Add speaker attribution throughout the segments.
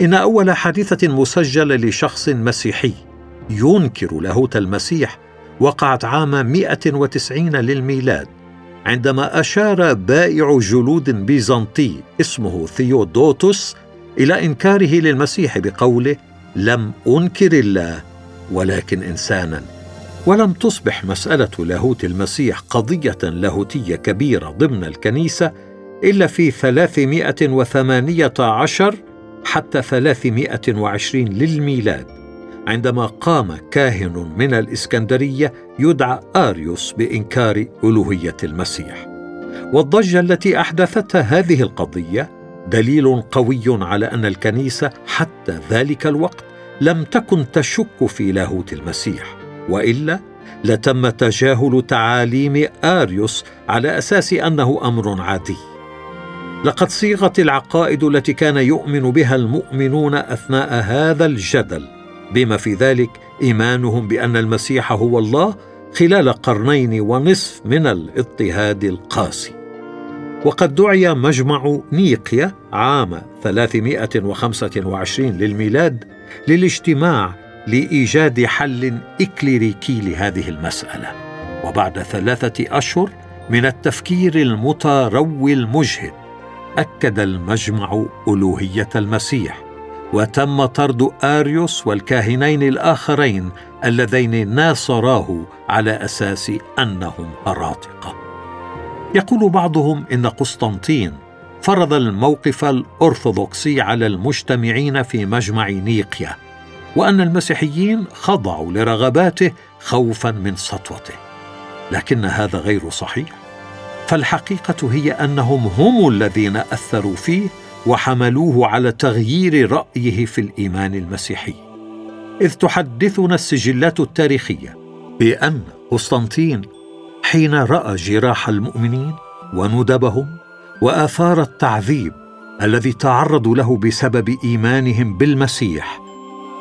Speaker 1: إن أول حادثة مسجلة لشخص مسيحي ينكر لاهوت المسيح وقعت عام 190 للميلاد عندما أشار بائع جلود بيزنطي اسمه ثيودوتوس إلى إنكاره للمسيح بقوله لم أنكر الله ولكن إنسانا. ولم تصبح مسألة لاهوت المسيح قضية لاهوتية كبيرة ضمن الكنيسة إلا في 318 حتى 320 للميلاد عندما قام كاهن من الإسكندرية يدعى آريوس بإنكار ألوهية المسيح. والضجة التي أحدثتها هذه القضية دليل قوي على أن الكنيسة حتى ذلك الوقت لم تكن تشك في لاهوت المسيح وإلا لتم تجاهل تعاليم آريوس على أساس أنه أمر عادي. لقد صيغت العقائد التي كان يؤمن بها المؤمنون أثناء هذا الجدل بما في ذلك إيمانهم بأن المسيح هو الله خلال قرنين ونصف من الاضطهاد القاسي. وقد دعي مجمع نيقيا عام 325 للميلاد للاجتماع لإيجاد حل إكليريكي لهذه المسألة. وبعد ثلاثة أشهر من التفكير المتروي المجهد أكد المجمع ألوهية المسيح وتم طرد آريوس والكاهنين الآخرين اللذين ناصراه على أساس أنهم هراطقه يقول بعضهم إن قسطنطين فرض الموقف الارثوذكسي على المجتمعين في مجمع نيقيا وأن المسيحيين خضعوا لرغباته خوفا من سطوته. لكن هذا غير صحيح. فالحقيقة هي أنهم هم الذين أثروا فيه وحملوه على تغيير رأيه في الإيمان المسيحي. إذ تحدثنا السجلات التاريخية بأن قسطنطين حين رأى جراح المؤمنين وندبهم وآثار التعذيب الذي تعرضوا له بسبب إيمانهم بالمسيح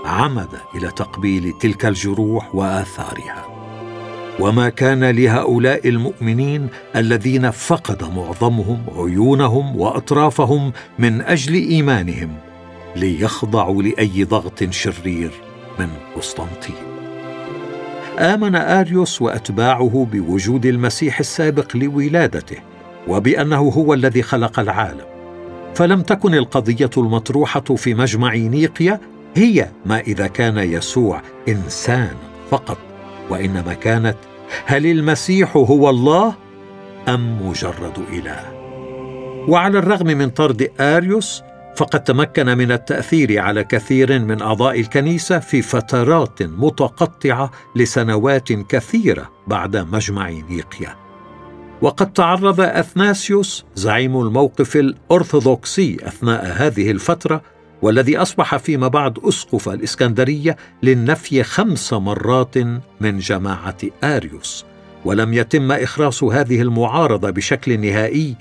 Speaker 1: عمد إلى تقبيل تلك الجروح وآثارها. وما كان لهؤلاء المؤمنين الذين فقد معظمهم عيونهم وأطرافهم من أجل إيمانهم ليخضعوا لأي ضغط شرير من قسطنطين. آمن آريوس وأتباعه بوجود المسيح السابق لولادته وبأنه هو الذي خلق العالم. فلم تكن القضية المطروحة في مجمع نيقيا هي ما إذا كان يسوع إنسان فقط وإنما كانت هل المسيح هو الله أم مجرد إله؟ وعلى الرغم من طرد آريوس فقد تمكن من التأثير على كثير من أعضاء الكنيسة في فترات متقطعة لسنوات كثيرة بعد مجمع نيقيا. وقد تعرض أثناسيوس زعيم الموقف الأرثوذكسي أثناء هذه الفترة والذي أصبح فيما بعد أسقف الإسكندرية للنفي خمس مرات من جماعة آريوس. ولم يتم إخراس هذه المعارضة بشكل نهائي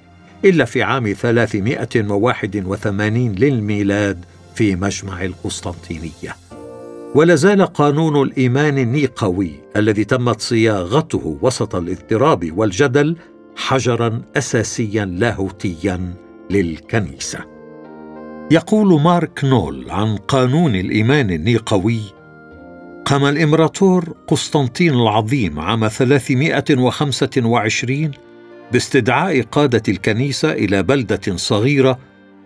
Speaker 1: إلا في عام 381 للميلاد في مجمع القسطنطينية. ولا زال قانون الإيمان النيقوي الذي تمت صياغته وسط الاضطراب والجدل حجرا اساسيا لاهوتيا للكنيسة. يقول مارك نول عن قانون الإيمان النيقوي قام الإمبراطور قسطنطين العظيم عام 325 باستدعاء قادة الكنيسة إلى بلدة صغيرة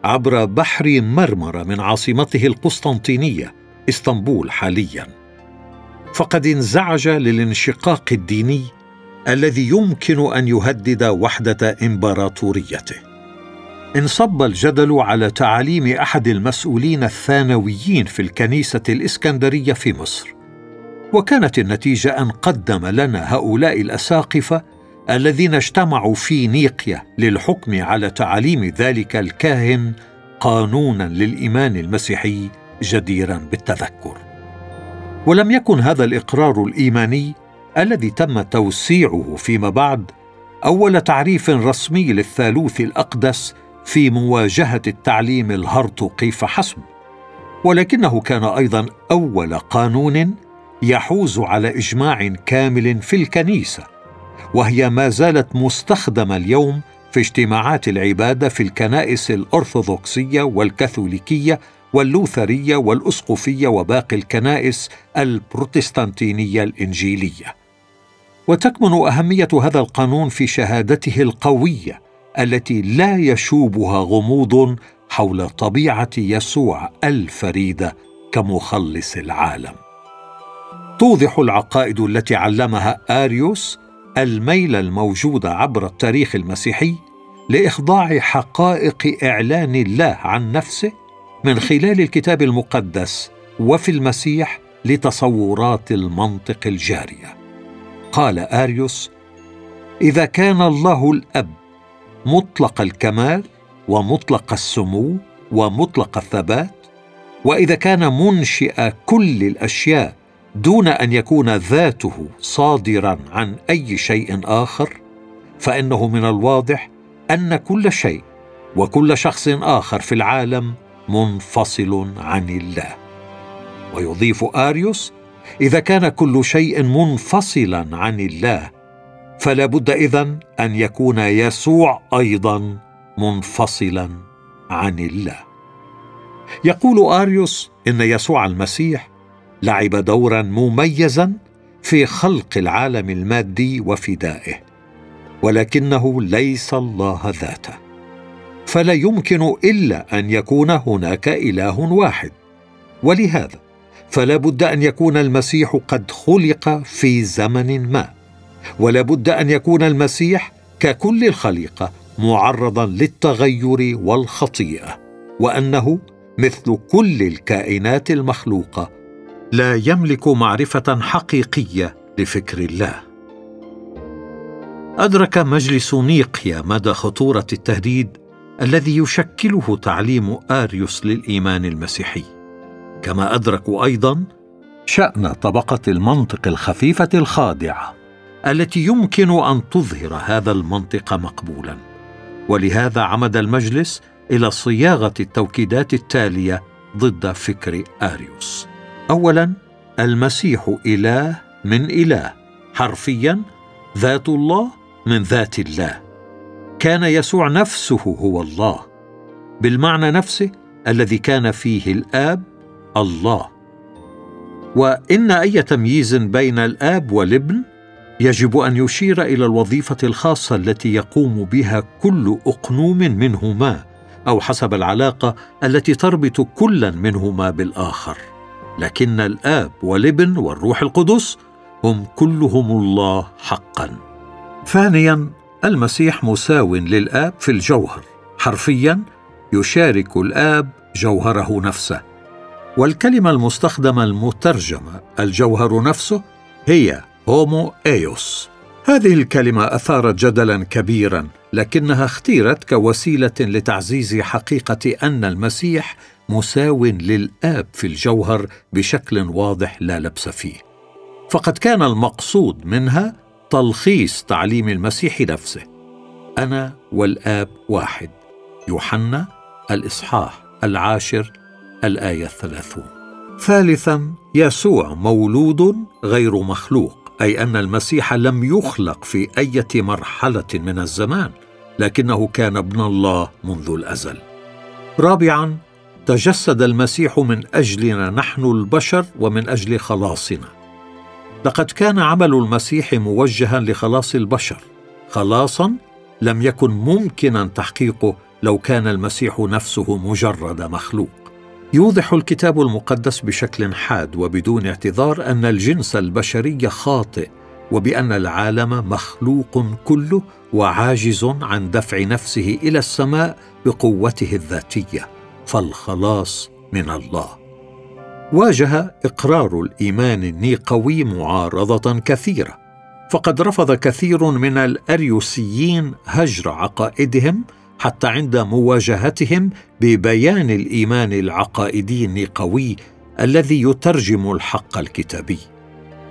Speaker 1: عبر بحر مرمره من عاصمته القسطنطينية إسطنبول حاليا. فقد انزعج للانشقاق الديني الذي يمكن أن يهدد وحدة إمبراطوريته. انصب الجدل على تعاليم أحد المسؤولين الثانويين في الكنيسة الإسكندرية في مصر. وكانت النتيجة أن قدم لنا هؤلاء الأساقفة الذين اجتمعوا في نيقيا للحكم على تعاليم ذلك الكاهن قانونا للإيمان المسيحي جديرا بالتذكر. ولم يكن هذا الإقرار الإيماني الذي تم توسيعه فيما بعد أول تعريف رسمي للثالوث الأقدس في مواجهة التعليم الهرطقي فحسب. ولكنه كان أيضا أول قانون يحوز على إجماع كامل في الكنيسة وهي ما زالت مستخدمه اليوم في اجتماعات العبادة في الكنائس الأرثوذكسية والكاثوليكية واللوثرية والأسقفية وباقي الكنائس البروتستانتينية الإنجيلية. وتكمن أهمية هذا القانون في شهادته القوية التي لا يشوبها غموض حول طبيعة يسوع الفريده كمخلص العالم. توضح العقائد التي علمها آريوس الميل الموجود عبر التاريخ المسيحي لإخضاع حقائق إعلان الله عن نفسه من خلال الكتاب المقدس وفي المسيح لتصورات المنطق الجارية. قال آريوس إذا كان الله الأب مطلق الكمال ومطلق السمو ومطلق الثبات. وإذا كان منشئ كل الأشياء دون أن يكون ذاته صادرا عن أي شيء آخر فإنه من الواضح أن كل شيء وكل شخص آخر في العالم منفصل عن الله. ويضيف آريوس إذا كان كل شيء منفصلا عن الله فلا بد إذن أن يكون يسوع أيضا منفصلا عن الله. يقول آريوس إن يسوع المسيح لعب دورا مميزا في خلق العالم المادي وفدائه ولكنه ليس الله ذاته. فلا يمكن إلا أن يكون هناك إله واحد. ولهذا فلا بد أن يكون المسيح قد خلق في زمن ما. ولا بد أن يكون المسيح ككل الخليقة معرضا للتغير والخطيئة وأنه مثل كل الكائنات المخلوقة لا يملك معرفة حقيقية لفكر الله. أدرك مجلس نيقيا مدى خطورة التهديد الذي يشكله تعليم آريوس للإيمان المسيحي. كما ادركوا أيضا شأن طبقة المنطق الخفيفة الخادعة. التي يمكن أن تظهر هذا المنطق مقبولا. ولهذا عمد المجلس إلى صياغة التوكيدات التالية ضد فكر آريوس. اولا المسيح إله من إله حرفيا ذات الله من ذات الله. كان يسوع نفسه هو الله. بالمعنى نفسه الذي كان فيه الآب الله. وإن أي تمييز بين الآب والابن يجب أن يشير إلى الوظيفة الخاصة التي يقوم بها كل أقنوم منهما أو حسب العلاقة التي تربط كلا منهما بالآخر. لكن الآب والابن والروح القدس هم كلهم الله حقا. ثانيا المسيح مساو للآب في الجوهر. حرفيا يشارك الآب جوهره نفسه. والكلمة المستخدمة المترجمة الجوهر نفسه هي هومو إيوس. هذه الكلمة اثارت جدلا كبيرا لكنها اختيرت كوسيلة لتعزيز حقيقة أن المسيح مساو للآب في الجوهر بشكل واضح لا لبس فيه. فقد كان المقصود منها تلخيص تعليم المسيح نفسه. أنا والآب واحد يوحنا الإصحاح العاشر الآية الثلاثون. ثالثا يسوع مولود غير مخلوق. أي أن المسيح لم يخلق في أية مرحلة من الزمان لكنه كان ابن الله منذ الأزل. رابعا تجسد المسيح من أجلنا نحن البشر ومن أجل خلاصنا. لقد كان عمل المسيح موجها لخلاص البشر. خلاصا لم يكن ممكنا تحقيقه لو كان المسيح نفسه مجرد مخلوق. يوضح الكتاب المقدس بشكل حاد وبدون اعتذار أن الجنس البشري خاطئ وبأن العالم مخلوق كله وعاجز عن دفع نفسه إلى السماء بقوته الذاتية فالخلاص من الله. واجه إقرار الإيمان النيقوي معارضة كثيرة فقد رفض كثير من الأريوسيين هجر عقائدهم حتى عند مواجهتهم ببيان الإيمان العقائدي النقوي الذي يترجم الحق الكتابي.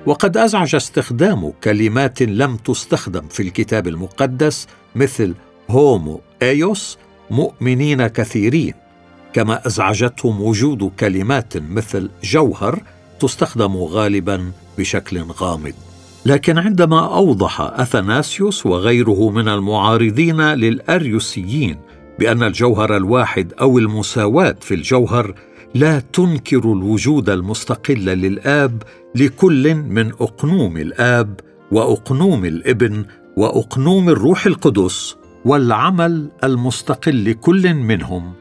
Speaker 1: وقد أزعج استخدام كلمات لم تستخدم في الكتاب المقدس مثل هومو إيوس مؤمنين كثيرين كما أزعجتهم وجود كلمات مثل جوهر تستخدم غالبا بشكل غامض. لكن عندما أوضح أثناسيوس وغيره من المعارضين للأريوسيين بأن الجوهر الواحد أو المساواة في الجوهر لا تنكر الوجود المستقل للآب لكل من أقنوم الآب وأقنوم الإبن وأقنوم الروح القدس والعمل المستقل لكل منهم.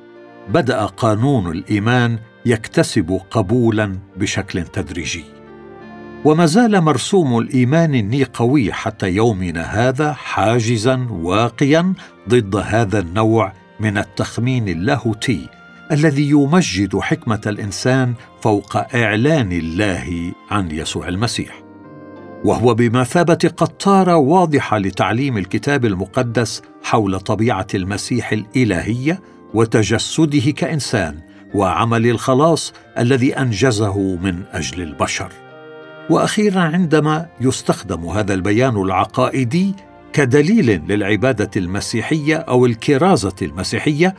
Speaker 1: بدأ قانون الإيمان يكتسب قبولا بشكل تدريجي. وما زال مرسوم الإيمان النيقوي حتى يومنا هذا حاجزا واقيا ضد هذا النوع من التخمين اللاهوتي الذي يمجد حكمة الإنسان فوق إعلان الله عن يسوع المسيح. وهو بمثابة قطاره واضحه لتعليم الكتاب المقدس حول طبيعة المسيح الالهيه وتجسده كإنسان وعمل الخلاص الذي أنجزه من أجل البشر. وأخيرا عندما يستخدم هذا البيان العقائدي كدليل للعبادة المسيحية أو الكرازة المسيحية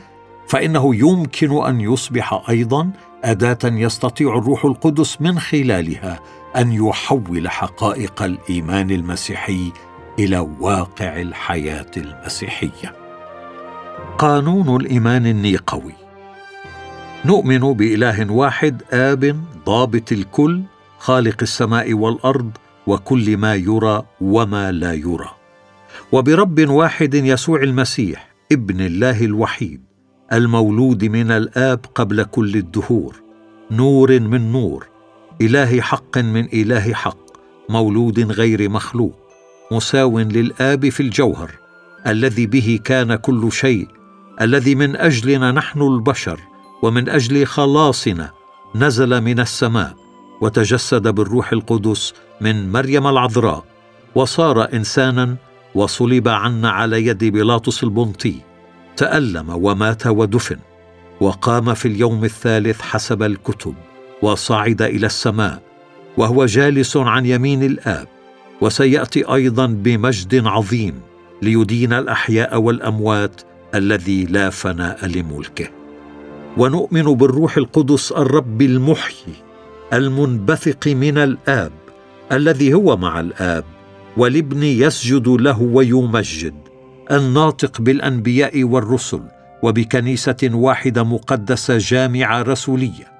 Speaker 1: فإنه يمكن أن يصبح أيضا أداة يستطيع الروح القدس من خلالها أن يحول حقائق الإيمان المسيحي إلى واقع الحياة المسيحية. قانون الإيمان النيقوي. نؤمن بإله واحد آب ضابط الكل خالق السماء والأرض وكل ما يرى وما لا يرى. وبرب واحد يسوع المسيح ابن الله الوحيد المولود من الآب قبل كل الدهور نور من نور إله حق من إله حق مولود غير مخلوق مساو للآب في الجوهر الذي به كان كل شيء الذي من أجلنا نحن البشر ومن أجل خلاصنا نزل من السماء. وتجسد بالروح القدس من مريم العذراء وصار إنسانا وصلب عنا على يد بيلاطس البنطي تألم ومات ودفن وقام في اليوم الثالث حسب الكتب وصعد إلى السماء وهو جالس عن يمين الآب وسيأتي أيضا بمجد عظيم ليدين الأحياء والأموات الذي لا فناء لملكه. ونؤمن بالروح القدس الرب المحيي المنبثق من الآب الذي هو مع الآب والابن يسجد له ويمجد الناطق بالأنبياء والرسل وبكنيسة واحدة مقدسة جامعه رسولية.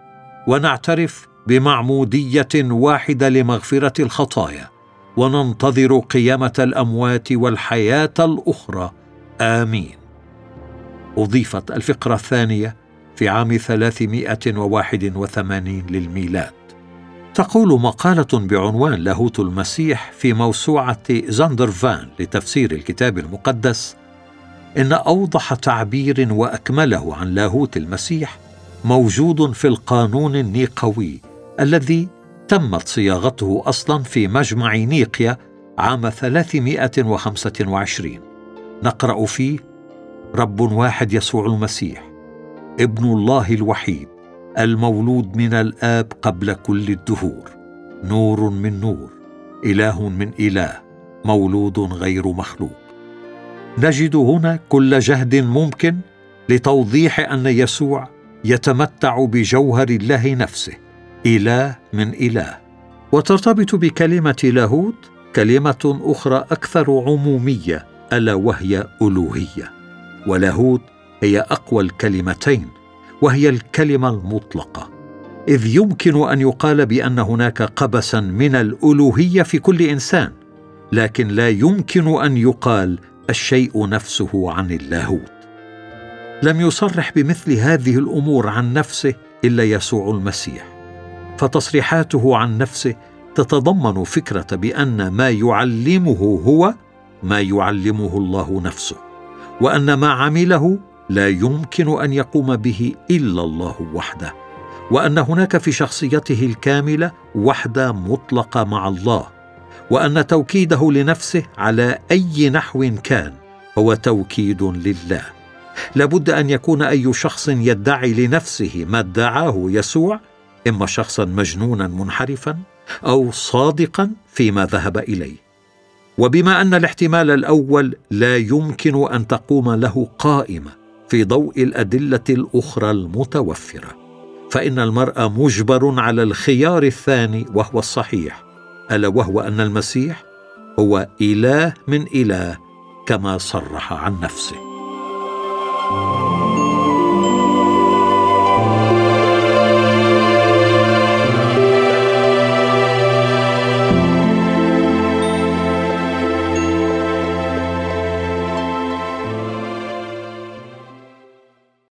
Speaker 1: ونعترف بمعمودية واحدة لمغفرة الخطايا وننتظر قيامة الأموات والحياة الأخرى. آمين. أضيفت الفقرة الثانية في عام 381 للميلاد. تقول مقالة بعنوان لاهوت المسيح في موسوعة زاندر فان لتفسير الكتاب المقدس إن أوضح تعبير وأكمله عن لاهوت المسيح موجود في القانون النيقوي الذي تمت صياغته أصلا في مجمع نيقيا عام 325 نقرأ فيه رب واحد يسوع المسيح ابن الله الوحيد. المولود من الآب قبل كل الدهور. نور من نور. إله من إله. مولود غير مخلوق. نجد هنا كل جهد ممكن لتوضيح أن يسوع يتمتع بجوهر الله نفسه. إله من إله. وترتبط بكلمة لاهوت كلمة أخرى أكثر عمومية ألا وهي ألوهية. ولاهوت هي أقوى الكلمتين. وهي الكلمة المطلقة. إذ يمكن أن يقال بأن هناك قبسا من الألوهية في كل إنسان لكن لا يمكن أن يقال الشيء نفسه عن اللاهوت. لم يصرح بمثل هذه الأمور عن نفسه إلا يسوع المسيح. فتصريحاته عن نفسه تتضمن فكرة بأن ما يعلمه هو ما يعلمه الله نفسه وأن ما عمله لا يمكن أن يقوم به إلا الله وحده وأن هناك في شخصيته الكاملة وحدة مطلقة مع الله وأن توكيده لنفسه على أي نحو كان هو توكيد لله. لابد أن يكون أي شخص يدعي لنفسه ما ادعاه يسوع إما شخصا مجنونا منحرفا أو صادقا فيما ذهب إليه. وبما أن الاحتمال الأول لا يمكن أن تقوم له قائمة في ضوء الأدلة الأخرى المتوفرة فإن المرء مجبر على الخيار الثاني وهو الصحيح ألا وهو أن المسيح هو إله من إله كما صرح عن نفسه.